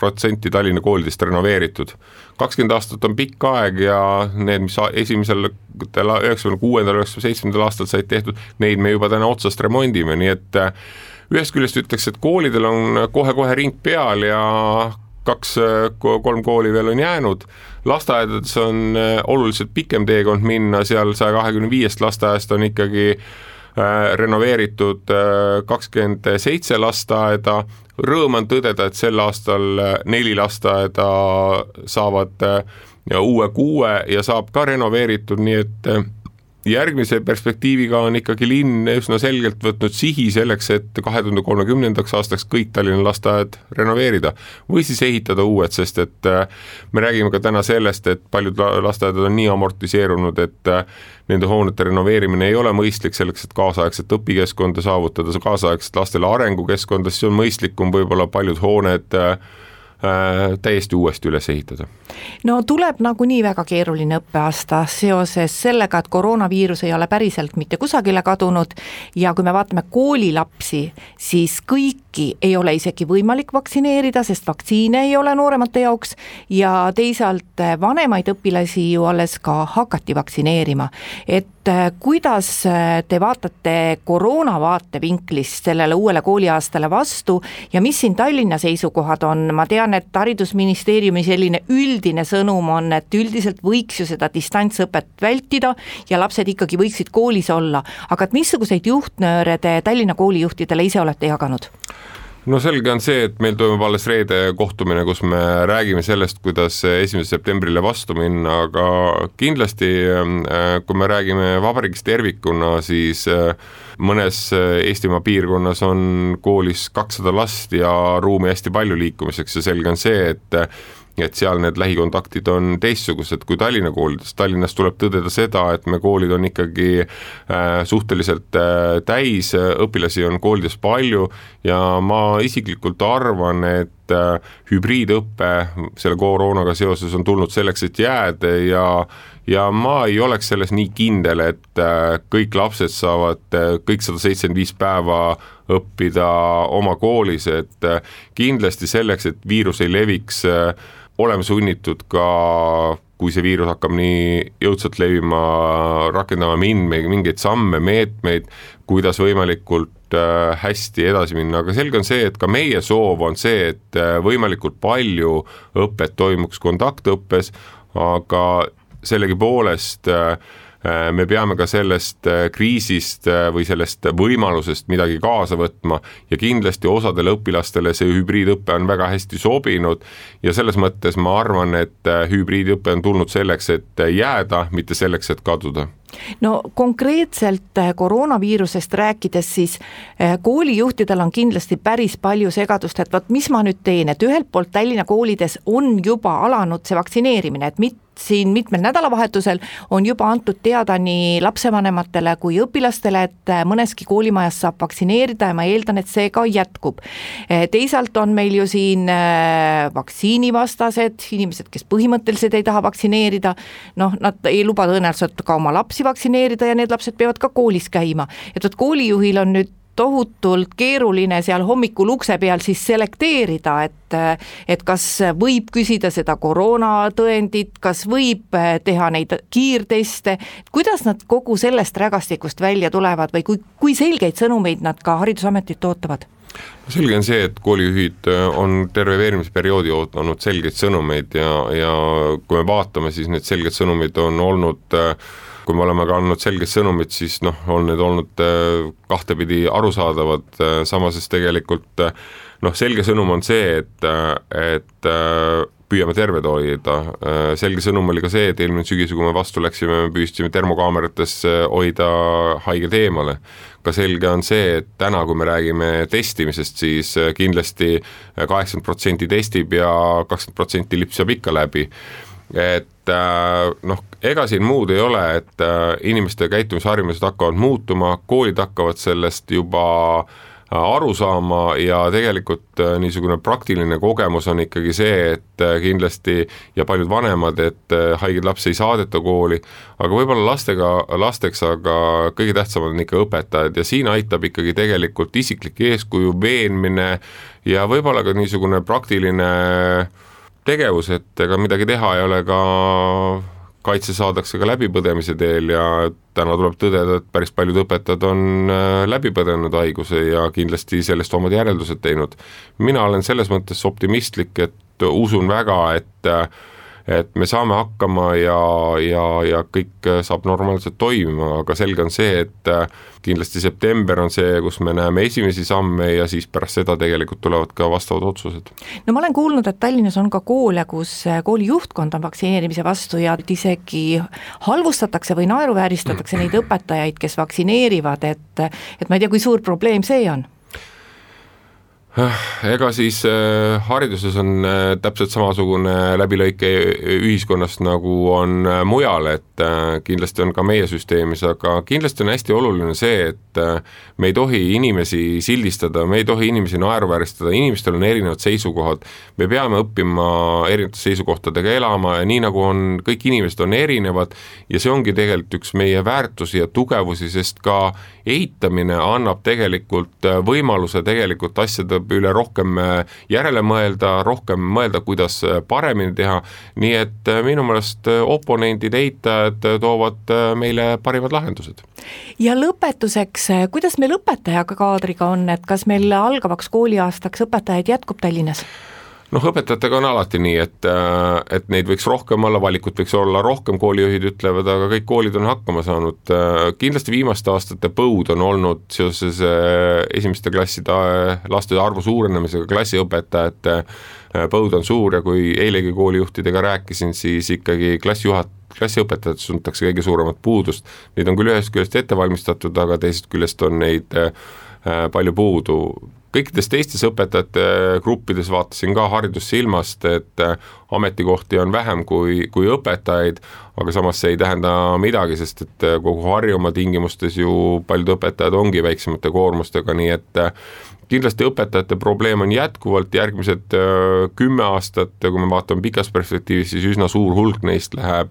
protsenti Tallinna koolidest renoveeritud. kakskümmend aastat on pikk aeg ja need, mis esimesel üheksakümne kuuendal, üheksakümne seitsmendal aastal said tehtud, neid me juba täna otsast remondime, nii et äh, ühest küljest ütleks, et koolidel on kohe-kohe ring peal ja kaks-kolm kooli veel on jäänud, lasteaedades on äh, oluliselt pikem teekond minna, seal saja kahekümne viiest lasteaiast on ikkagi äh, renoveeritud kakskümmend seitse lasteaeda, rõõm on tõdeda, et sel aastal äh, neli lasteaeda saavad äh, uue kuue ja saab ka renoveeritud, nii et äh, järgmise perspektiiviga on ikkagi linn üsna selgelt võtnud sihi selleks, et kahe tuhande kolmekümnendaks aastaks kõik Tallinna lasteaed renoveerida või siis ehitada uued, sest et äh, me räägime ka täna sellest, et paljud lasteaedad on nii amortiseerunud, et äh, nende hoonete renoveerimine ei ole mõistlik selleks, et kaasaegset õpikeskkonda saavutada, kaasaegset lastele arengukeskkonda, siis on mõistlikum võib-olla paljud hooned äh, täiesti uuesti üles ehitada? no tuleb nagunii väga keeruline õppeaasta seoses sellega, et koroonaviirus ei ole päriselt mitte kusagile kadunud ja kui me vaatame koolilapsi, siis kõiki ei ole isegi võimalik vaktsineerida, sest vaktsiine ei ole nooremate jaoks ja teisalt vanemaid õpilasi ju alles ka hakati vaktsineerima. et äh, kuidas äh, te vaatate koroona vaatevinklist sellele uuele kooliaastale vastu ja mis siin Tallinna seisukohad on, ma tean, et Haridusministeeriumi selline üldine sõnum on, et üldiselt võiks ju seda distantsõpet vältida ja lapsed ikkagi võiksid koolis olla, aga et missuguseid juhtnööre te Tallinna koolijuhtidele ise olete jaganud? No selge on see, et meil toimub alles reede kohtumine, kus me räägime sellest, kuidas esimesele septembrile vastu minna, aga kindlasti äh, kui me räägime vabariigist tervikuna, siis äh, mõnes Eestimaa piirkonnas on koolis kakssada last ja ruumi hästi palju liikumiseks ja selge on see, et et seal need lähikontaktid on teistsugused kui Tallinna koolides, Tallinnas tuleb tõdeda seda, et me koolid on ikkagi äh, suhteliselt äh, täis, õpilasi on koolides palju ja ma isiklikult arvan, et äh, hübriidõpe selle koroonaga seoses on tulnud selleks, et jääda ja ja ma ei oleks selles nii kindel, et äh, kõik lapsed saavad äh, kõik sada seitsekümmend viis päeva õppida oma koolis, et kindlasti selleks, et viirus ei leviks oleme sunnitud ka kui see viirus hakkab nii jõudsalt levima, rakendama mingeid, mingeid samme, meetmeid, kuidas võimalikult äh, hästi edasi minna, aga selge on see, et ka meie soov on see, et äh, võimalikult palju õpet toimuks kontaktõppes, aga sellegipoolest Äh, me peame ka sellest äh, kriisist äh, või sellest võimalusest midagi kaasa võtma ja kindlasti osadele õpilastele see hübriidõpe on väga hästi sobinud ja selles mõttes ma arvan, et hübriidõpe on tulnud selleks, et jääda, mitte selleks, et kaduda no konkreetselt koroonaviirusest rääkides, siis koolijuhtidel on kindlasti päris palju segadust, et vot mis ma nüüd teen, et ühelt poolt Tallinna koolides on juba alanud see vaktsineerimine, et mitte siin mitmel nädalavahetusel on juba antud teada nii lapsevanematele kui õpilastele, et mõneski koolimajas saab vaktsineerida ja ma eeldan, et see ka jätkub. teisalt on meil ju siin äh, vaktsiinivastased inimesed, kes põhimõtteliselt ei taha vaktsineerida, noh, nad ei luba tõenäoliselt ka oma lapsi vaktsineerida ja need lapsed peavad ka koolis käima. et vot koolijuhil on nüüd tohutult keeruline seal hommikul ukse peal siis selekteerida, et et kas võib küsida seda koroonatõendit, kas võib teha neid kiirteste, kuidas nad kogu sellest rägastikust välja tulevad või kui, kui selgeid sõnumeid nad ka Haridusametilt ootavad? selge on see, et koolijuhid on terve veerimisperioodi ootanud selgeid sõnumeid ja, ja kui me vaatame, siis need selged sõnumid on olnud äh, kui me oleme ka andnud selged sõnumid, siis noh, on need olnud äh, kahtepidi arusaadavad, äh, samas siis tegelikult äh, noh, selge sõnum on see, et, et püüame terved hoida, selge sõnum oli ka see, et eelmine sügis, kui me vastu läksime, me püüdsime termokaamerates hoida haiged eemale. ka selge on see, et täna, kui me räägime testimisest, siis kindlasti kaheksakümmend protsenti testib ja kakskümmend protsenti lipsab ikka läbi et noh, ega siin muud ei ole, et äh, inimeste käitumisharjumused hakkavad muutuma, koolid hakkavad sellest juba äh, aru saama ja tegelikult äh, niisugune praktiline kogemus on ikkagi see, et kindlasti ja paljud vanemad, et haigeid lapsi ei saadeta kooli, aga võib-olla lastega, lasteks, aga kõige tähtsamad on ikka õpetajad ja siin aitab ikkagi tegelikult isiklik eeskuju, veenmine ja võib-olla ka niisugune praktiline tegevus, et ega midagi teha ei ole ka kaitse saadakse ka läbipõdemise teel ja täna tuleb tõdeda, et päris paljud õpetajad on äh, läbi põdenud haiguse ja kindlasti sellest omad järeldused teinud. mina olen selles mõttes optimistlik, et usun väga, et äh, et me saame hakkama ja, ja, ja kõik saab normaalselt toimima, aga selge on see, et kindlasti september on see, kus me näeme esimesi samme ja siis pärast seda tegelikult tulevad ka vastavad otsused. no ma olen kuulnud, et Tallinnas on ka koole, kus kooli juhtkond on vaktsineerimise vastu ja isegi halvustatakse või naeruvääristatakse neid õpetajaid, kes vaktsineerivad, et et ma ei tea, kui suur probleem see on ega siis äh, hariduses on äh, täpselt samasugune läbilõike ühiskonnast, nagu on äh, mujal, et äh, kindlasti on ka meie süsteemis, aga kindlasti on hästi oluline see, et äh, me ei tohi inimesi sildistada, me ei tohi inimesi naeruvääristada, inimestel on erinevad seisukohad, me peame õppima erinevate seisukohtadega elama ja nii, nagu on, kõik inimesed on erinevad ja see ongi tegelikult üks meie väärtusi ja tugevusi, sest ka eitamine annab tegelikult äh, võimaluse tegelikult asjade üle rohkem äh, järele mõelda, rohkem mõelda, kuidas äh, paremini teha, nii et minu meelest oponendid, eitajad toovad meile parimad lahendused. ja lõpetuseks, kuidas meil õpetajaga kaadriga on, et kas meil algavaks kooliaastaks õpetajaid jätkub Tallinnas? Noh, õpetajatega on alati nii, et, äh, et neid võiks rohkem olla, valikut võiks olla rohkem, koolijuhid ütlevad, aga kõik koolid on hakkama saanud. Äh, kindlasti viimaste aastate põud on olnud seoses äh, esimeste klasside laste arvu suurenemisega, klassiõpetajate põud on suur ja kui eilegi koolijuhtidega rääkisin, siis ikkagi klassijuhat-, klassiõpetajad tuntakse kõige suuremat puudust. Neid on küll ühest küljest ette valmistatud, aga teisest küljest on neid palju puudu kõikides teistes õpetajate gruppides vaatasin ka haridussilmast, et äh, ametikohti on vähem kui, kui õpetajaid, aga samas see ei tähenda midagi, sest et äh, kogu Harjumaa tingimustes ju paljud õpetajad ongi väiksemate koormustega, nii et äh, kindlasti õpetajate probleem on jätkuvalt järgmised kümme aastat, kui me vaatame pikas perspektiivis, siis üsna suur hulk neist läheb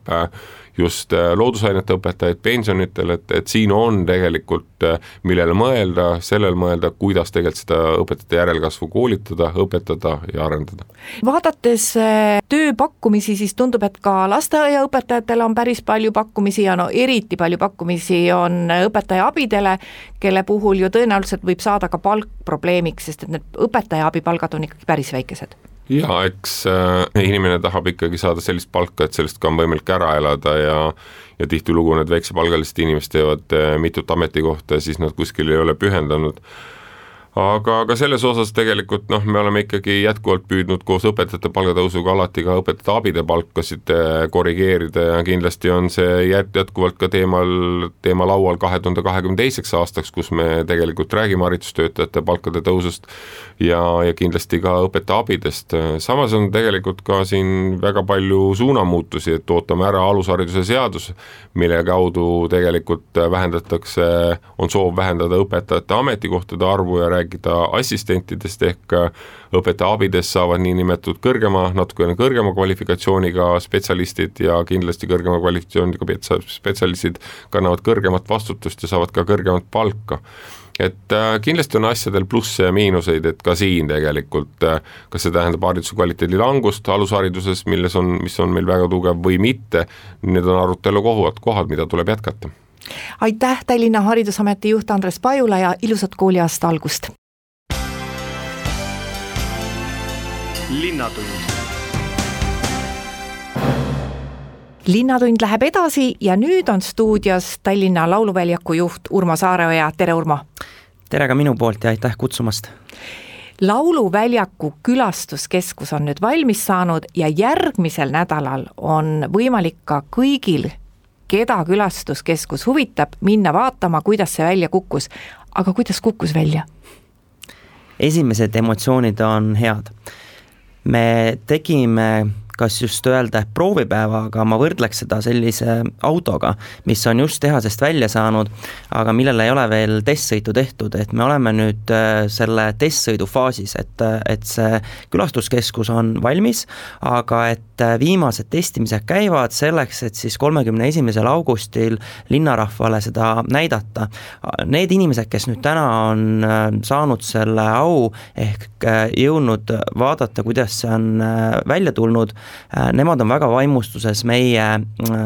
just äh, loodusainete õpetajaid pensionitel, et, et siin on tegelikult, äh, millele mõelda, sellele mõelda, kuidas tegelikult seda õpetajate järelkasvu koolitada, õpetada ja arendada. vaadates äh, tööpakkumisi, siis tundub, et ka lasteaiaõpetajatele on päris palju pakkumisi ja no eriti palju pakkumisi on õpetaja abidele, kelle puhul ju tõenäoliselt võib saada ka palk probleemiks, sest et need õpetaja abipalgad on ikkagi päris väikesed jaa, eks äh, inimene tahab ikkagi saada sellist palka, et sellest ka on võimalik ära elada ja ja tihtilugu need väiksepalgalised inimesed teevad äh, mitut ametikohta ja siis nad kuskil ei ole pühendanud aga, aga selles osas tegelikult noh, me oleme ikkagi jätkuvalt püüdnud koos õpetajate palgatõusuga alati ka õpetajate abide palkasid eh, korrigeerida ja kindlasti on see jät-, jätkuvalt ka teemal, teema laual kahe tuhande kahekümne teiseks aastaks, kus me tegelikult räägime haridustöötajate palkade tõusust ja, ja kindlasti ka õpetaja abidest. samas on tegelikult ka siin väga palju suunamuutusi, et ootame ära alushariduse seadus, mille kaudu tegelikult vähendatakse, on soov vähendada õpetajate ametikohtade arvu ja rääkida assistentidest ehk äh, õpetaja abidest saavad niinimetatud kõrgema, natukene kõrgema kvalifikatsiooniga spetsialistid ja kindlasti kõrgema kvalifikatsiooniga spetsialistid kannavad kõrgemat vastutust ja saavad ka kõrgemat palka. Et äh, kindlasti on asjadel plusse ja miinuseid, et ka siin tegelikult äh, kas see tähendab hariduse kvaliteedi langust alushariduses, milles on, mis on meil väga tugev või mitte, need on arutelu kohad, kohad, mida tuleb jätkata aitäh, Tallinna Haridusameti juht Andres Pajula ja ilusat kooliaasta algust! linnatund linnatund läheb edasi ja nüüd on stuudios Tallinna Lauluväljaku juht Urmo Saareoja, tere Urmo! tere ka minu poolt ja aitäh kutsumast! lauluväljaku külastuskeskus on nüüd valmis saanud ja järgmisel nädalal on võimalik ka kõigil keda külastuskeskus huvitab, minna vaatama, kuidas see välja kukkus. aga kuidas kukkus välja? esimesed emotsioonid on head. me tegime kas just öelda, et proovipäeva, aga ma võrdleks seda sellise autoga, mis on just tehasest välja saanud, aga millele ei ole veel testsõitu tehtud, et me oleme nüüd äh, selle testsõidu faasis, et, et see külastuskeskus on valmis, aga et äh, viimased testimised käivad selleks, et siis kolmekümne esimesel augustil linnarahvale seda näidata. Need inimesed, kes nüüd täna on äh, saanud selle au ehk jõudnud vaadata, kuidas see on välja tulnud, nemad on väga vaimustuses meie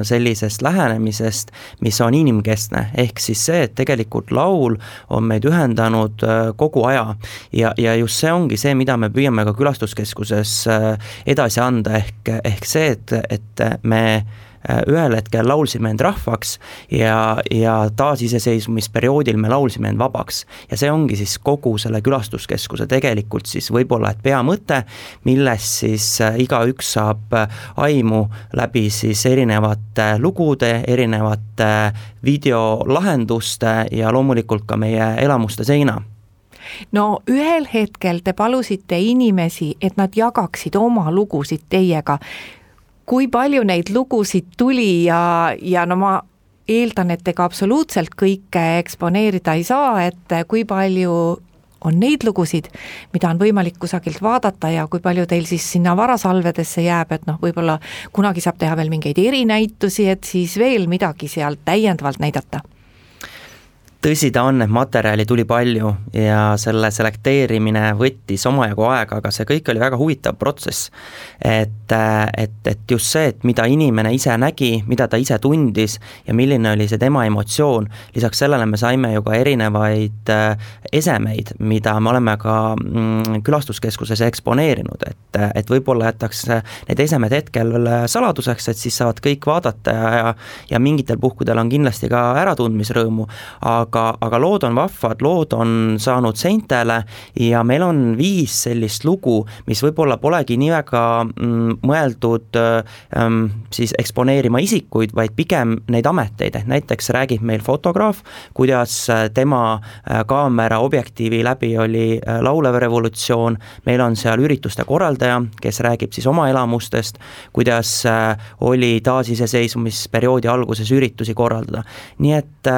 sellisest lähenemisest, mis on inimkeskne, ehk siis see, et tegelikult laul on meid ühendanud kogu aja. Ja, ja just see ongi see, mida me püüame ka külastuskeskuses edasi anda, ehk, ehk see, et, et me Äh, ühel hetkel laulsime end rahvaks ja, ja taasiseseisvumisperioodil me laulsime end vabaks. ja see ongi siis kogu selle külastuskeskuse tegelikult siis võib-olla, et peamõte, millest siis äh, igaüks saab äh, aimu läbi siis erinevate lugude, erinevate videolahenduste ja loomulikult ka meie elamuste seina no ühel hetkel te palusite inimesi, et nad jagaksid oma lugusid teiega kui palju neid lugusid tuli ja, ja no ma eeldan, et ega absoluutselt kõike eksponeerida ei saa, et kui palju on neid lugusid, mida on võimalik kusagilt vaadata ja kui palju teil siis sinna varasalvedesse jääb, et noh, võib-olla kunagi saab teha veel mingeid erinäitusi, et siis veel midagi sealt täiendavalt näidata tõsi ta on, et materjali tuli palju ja selle selekteerimine võttis omajagu aega, aga see kõik oli väga huvitav protsess. et, et, et just see, et mida inimene ise nägi, mida ta ise tundis ja milline oli see tema emotsioon, lisaks sellele me saime ju ka erinevaid äh, esemeid, mida me oleme ka mm, külastuskeskuses eksponeerinud, et, et võib-olla jätaks need esemed hetkel saladuseks, et siis saavad kõik vaadata ja ja mingitel puhkudel on kindlasti ka äratundmisrõõmu, aga aga, aga lood on vahvad, lood on saanud seintele ja meil on viis sellist lugu, mis võib-olla polegi nii väga mm, mõeldud ähm, siis eksponeerima isikuid, vaid pigem neid ameteid, ehk näiteks räägib meil fotograaf, kuidas äh, tema äh, kaamera objektiivi läbi oli äh, laulev revolutsioon, meil on seal ürituste korraldaja, kes räägib siis oma elamustest, kuidas oli taasiseseisvumisperioodi alguses üritusi korraldada. nii et,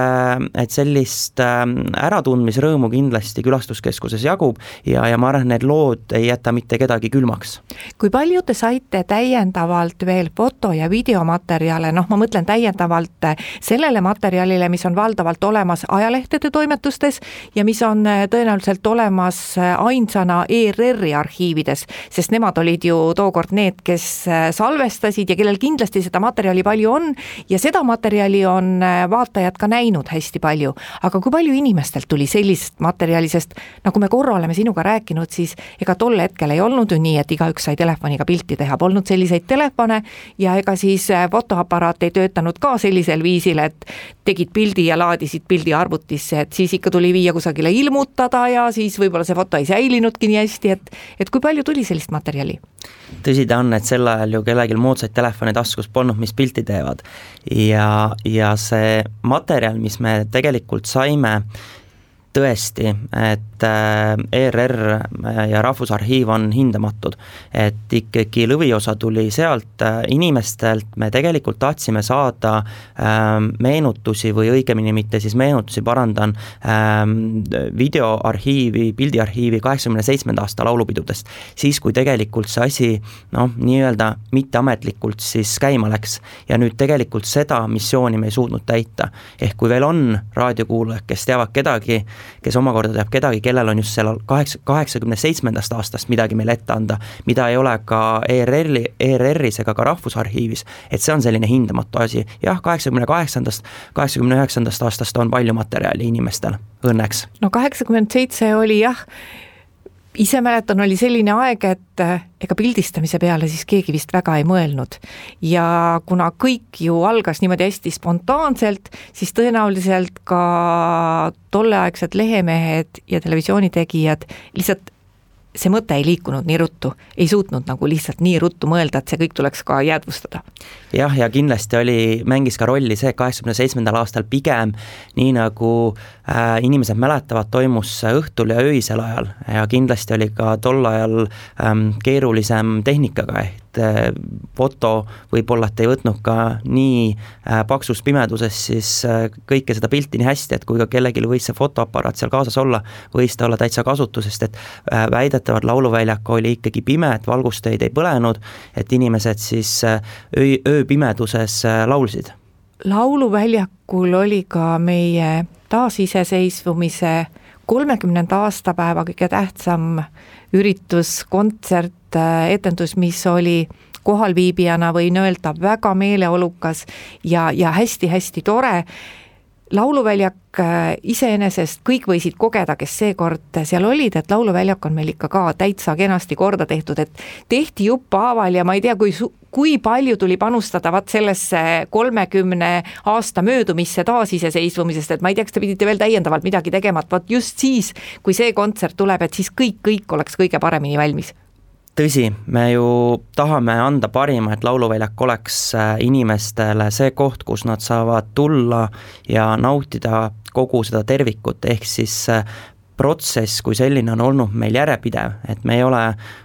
et sellist sellist ähm, äratundmisrõõmu kindlasti külastuskeskuses jagub ja, ja ma arvan, et need lood ei jäta mitte kedagi külmaks. kui palju te saite täiendavalt veel foto- ja videomaterjale, noh, ma mõtlen täiendavalt sellele materjalile, mis on valdavalt olemas ajalehtede toimetustes ja mis on äh, tõenäoliselt olemas äh, ainsana ERR-i arhiivides, sest nemad olid ju tookord need, kes äh, salvestasid ja kellel kindlasti seda materjali palju on ja seda materjali on vaatajad ka näinud hästi palju aga kui palju inimestelt tuli sellist materjali, sest nagu me korra oleme sinuga rääkinud, siis ega tol hetkel ei olnud ju nii, et igaüks sai telefoniga pilti teha, polnud selliseid telefone ja ega siis äh, fotoaparaat ei töötanud ka sellisel viisil, et tegid pildi ja laadisid pildi arvutisse, et siis ikka tuli viia kusagile ilmutada ja siis võib-olla see foto ei säilinudki nii hästi, et et kui palju tuli sellist materjali? tõsi ta on, et sel ajal ju kellelgi moodsaid telefone taskus polnud, mis pilti teevad. ja, ja see materjal, mis me tegelikult saime, tõesti, et äh, ERR ja Rahvusarhiiv on hindamatud. et ikkagi lõviosa tuli sealt äh, inimestelt, me tegelikult tahtsime saada ähm, meenutusi või õigemini mitte siis meenutusi, parandan, ähm, videoarhiivi, pildiarhiivi kaheksakümne seitsmenda aasta laulupidudest, siis kui tegelikult see asi noh, nii-öelda mitteametlikult siis käima läks. ja nüüd tegelikult seda missiooni me ei suutnud täita. ehk kui veel on raadiokuulajad, kes teavad kedagi, kes omakorda teab kedagi, kellel on just seal kaheksa, kaheksakümne seitsmendast aastast midagi meile ette anda, mida ei ole ka ERR-i, ERR-is ega ka Rahvusarhiivis, et see on selline hindamatu asi. jah, kaheksakümne kaheksandast, kaheksakümne üheksandast aastast on palju materjali inimestel, õnneks. no kaheksakümmend seitse oli jah, ise mäletan, oli selline aeg, et äh, ega pildistamise peale siis keegi vist väga ei mõelnud. ja kuna kõik ju algas niimoodi hästi spontaanselt, siis tõenäoliselt ka tolleaegsed lehemehed ja televisioonitegijad lihtsalt see mõte ei liikunud nii ruttu, ei suutnud nagu lihtsalt nii ruttu mõelda, et see kõik tuleks ka jäädvustada. jah, ja kindlasti oli, mängis ka rolli see, et kaheksakümne seitsmendal aastal pigem nii nagu äh, inimesed mäletavad, toimus õhtul ja öisel ajal ja kindlasti oli ka tol ajal ähm, keerulisem tehnikaga, ehk et äh, foto võib-olla, et ei võtnud ka nii äh, paksus pimeduses siis äh, kõike seda pilti nii hästi, et kui ka kellelgi võis see fotoaparaat seal kaasas olla, võis ta olla täitsa kasutusest, et väidetavalt lauluväljak oli ikkagi pime, et valgusteid ei põlenud, et inimesed siis öö, ööpimeduses laulsid. lauluväljakul oli ka meie taasiseseisvumise kolmekümnenda aastapäeva kõige tähtsam üritus, kontsert, etendus, mis oli kohalviibijana võin öelda, väga meeleolukas ja, ja hästi-hästi tore lauluväljak äh, iseenesest kõik võisid kogeda, kes seekord seal olid, et lauluväljak on meil ikka ka täitsa kenasti korda tehtud, et tehti jupphaaval ja ma ei tea, kui su-, kui palju tuli panustada vaat sellesse kolmekümne aasta möödumisse taasiseseisvumisest, et ma ei tea, kas te pidite veel täiendavalt midagi tegema, et vot just siis, kui see kontsert tuleb, et siis kõik, kõik oleks kõige paremini valmis tõsi, me ju tahame anda parima, et Lauluväljak oleks äh, inimestele see koht, kus nad saavad tulla ja nautida kogu seda tervikut, ehk siis äh, protsess kui selline on olnud meil järjepidev, et me ei ole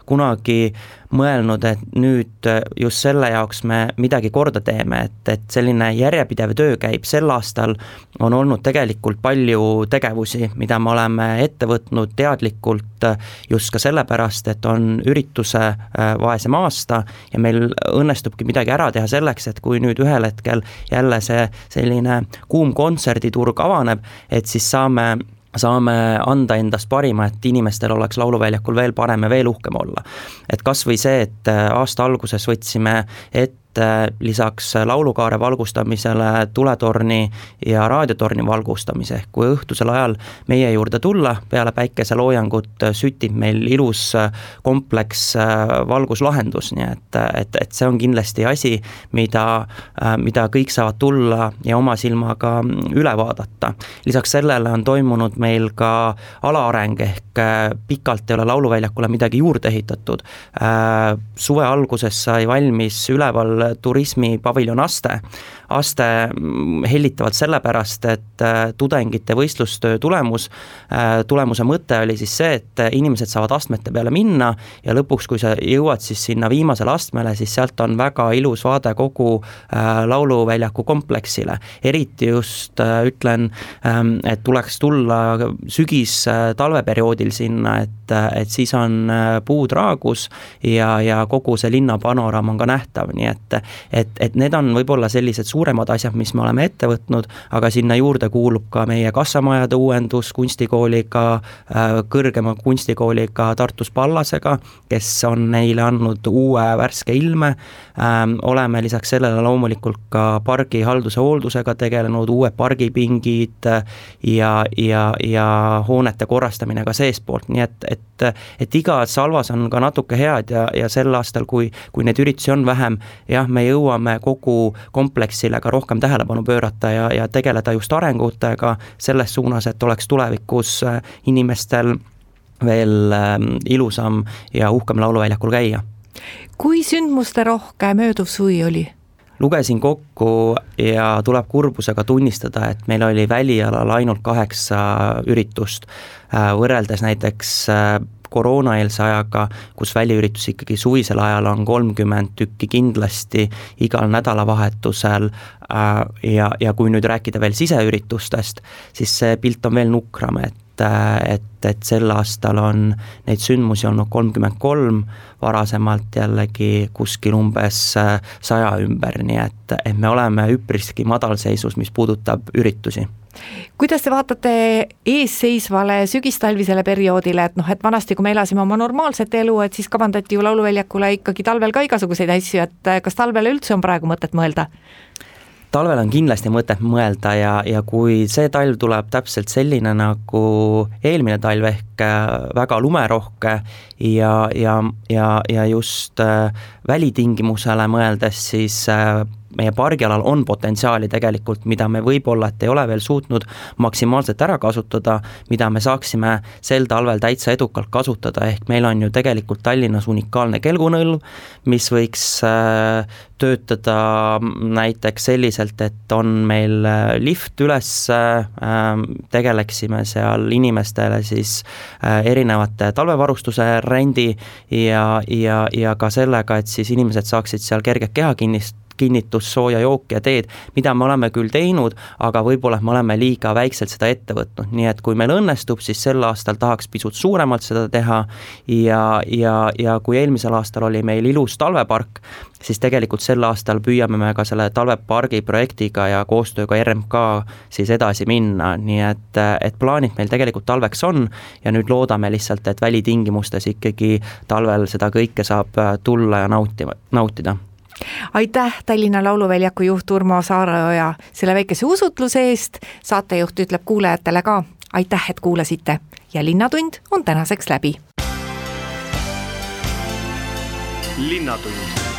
kunagi mõelnud, et nüüd just selle jaoks me midagi korda teeme, et, et selline järjepidev töö käib, sel aastal on olnud tegelikult palju tegevusi, mida me oleme ette võtnud teadlikult just ka sellepärast, et on ürituse äh, vaesem aasta ja meil õnnestubki midagi ära teha selleks, et kui nüüd ühel hetkel jälle see selline kuum kontserditurg avaneb, et siis saame saame anda endast parima, et inimestel oleks Lauluväljakul veel parem ja veel uhkem olla. et kas või see, et aasta alguses võtsime ette et lisaks laulukaare valgustamisele tuletorni ja raadiotorni valgustamise, ehk kui õhtusel ajal meie juurde tulla, peale päikeseloojangut süttib meil ilus kompleks valguslahendus, nii et, et, et see on kindlasti asi, mida, mida kõik saavad tulla ja oma silmaga üle vaadata. lisaks sellele on toimunud meil ka alaareng, ehk pikalt ei ole Lauluväljakule midagi juurde ehitatud. suve alguses sai valmis üleval turismipaviljon Aste. Aste mm, hellitavalt sellepärast, et äh, tudengite võistlustöö tulemus, äh, tulemuse mõte oli siis see, et inimesed saavad astmete peale minna ja lõpuks, kui sa jõuad siis sinna viimasele astmele, siis sealt on väga ilus vaade kogu äh, lauluväljaku kompleksile. eriti just ütlen, ähm, et tuleks tulla sügis-talveperioodil sinna, et, et siis on puud raagus ja, ja kogu see linna panoraam on ka nähtav, nii et et et, need on võib-olla sellised suuremad asjad, mis me oleme ette võtnud, aga sinna juurde kuulub ka meie kassamajade uuendus kunstikooliga, äh, kõrgema kunstikooliga Tartus Pallasega, kes on neile andnud uue värske ilme, ähm, oleme lisaks sellele loomulikult ka pargi halduse hooldusega tegelenud, uued pargipingid ja, ja, ja hoonete korrastamine ka seestpoolt, nii et, et et igas halvas on ka natuke head ja, ja sel aastal, kui, kui neid üritusi on vähem, jah, me jõuame kogu kompleksile ka rohkem tähelepanu pöörata ja, ja tegeleda just arengutega selles suunas, et oleks tulevikus äh, inimestel veel ähm, ilusam ja uhkem lauluväljakul käia. kui sündmusterohke mööduv suvi oli? lugesin kokku ja tuleb kurbusega tunnistada, et meil oli välialal ainult kaheksa üritust, äh, võrreldes näiteks äh, koroonaeelse ajaga, kus väliüritusi ikkagi suvisel ajal on kolmkümmend tükki kindlasti igal nädalavahetusel äh, ja, ja kui nüüd rääkida veel siseüritustest, siis see pilt on veel nukram, et et, et sel aastal on neid sündmusi olnud kolmkümmend kolm, varasemalt jällegi kuskil umbes äh, saja ümber, nii et, et me oleme üpriski madalseisus, mis puudutab üritusi kuidas te vaatate eesseisvale sügistalvisele perioodile, et noh, et vanasti, kui me elasime oma normaalset elu, et siis kavandati ju lauluväljakule ikkagi talvel ka igasuguseid asju, et kas talvele üldse on praegu mõtet mõelda? talvel on kindlasti mõtet mõelda ja, ja kui see talv tuleb täpselt selline nagu eelmine talv ehk äh, väga lumerohke ja, ja, ja, ja just äh, välitingimusele mõeldes, siis äh, meie pargialal on potentsiaali tegelikult, mida me võib-olla, et ei ole veel suutnud maksimaalselt ära kasutada, mida me saaksime sel talvel täitsa edukalt kasutada, ehk meil on ju tegelikult Tallinnas unikaalne kelgunõlv, mis võiks äh, töötada näiteks selliselt, et on meil äh, lift üles, äh, tegeleksime seal inimestele siis erinevate talvevarustuse rendi ja, ja, ja ka sellega, et siis inimesed saaksid seal kerget kehakinnist kinnitust, sooja jooki ja teed, mida me oleme küll teinud, aga võib-olla me oleme liiga väikselt seda ette võtnud, nii et kui meil õnnestub, siis sel aastal tahaks pisut suuremalt seda teha ja, ja, ja kui eelmisel aastal oli meil ilus talvepark, siis tegelikult sel aastal püüame me ka selle talvepargi projektiga ja koostööga RMK siis edasi minna, nii et, et plaanid meil tegelikult talveks on ja nüüd loodame lihtsalt, et välitingimustes ikkagi talvel seda kõike saab tulla ja nautima, nautida aitäh, Tallinna Lauluväljaku juht Urmo Saareoja selle väikese usutluse eest, saatejuht ütleb kuulajatele ka aitäh, et kuulasite. Ja Linnatund on tänaseks läbi. linnatund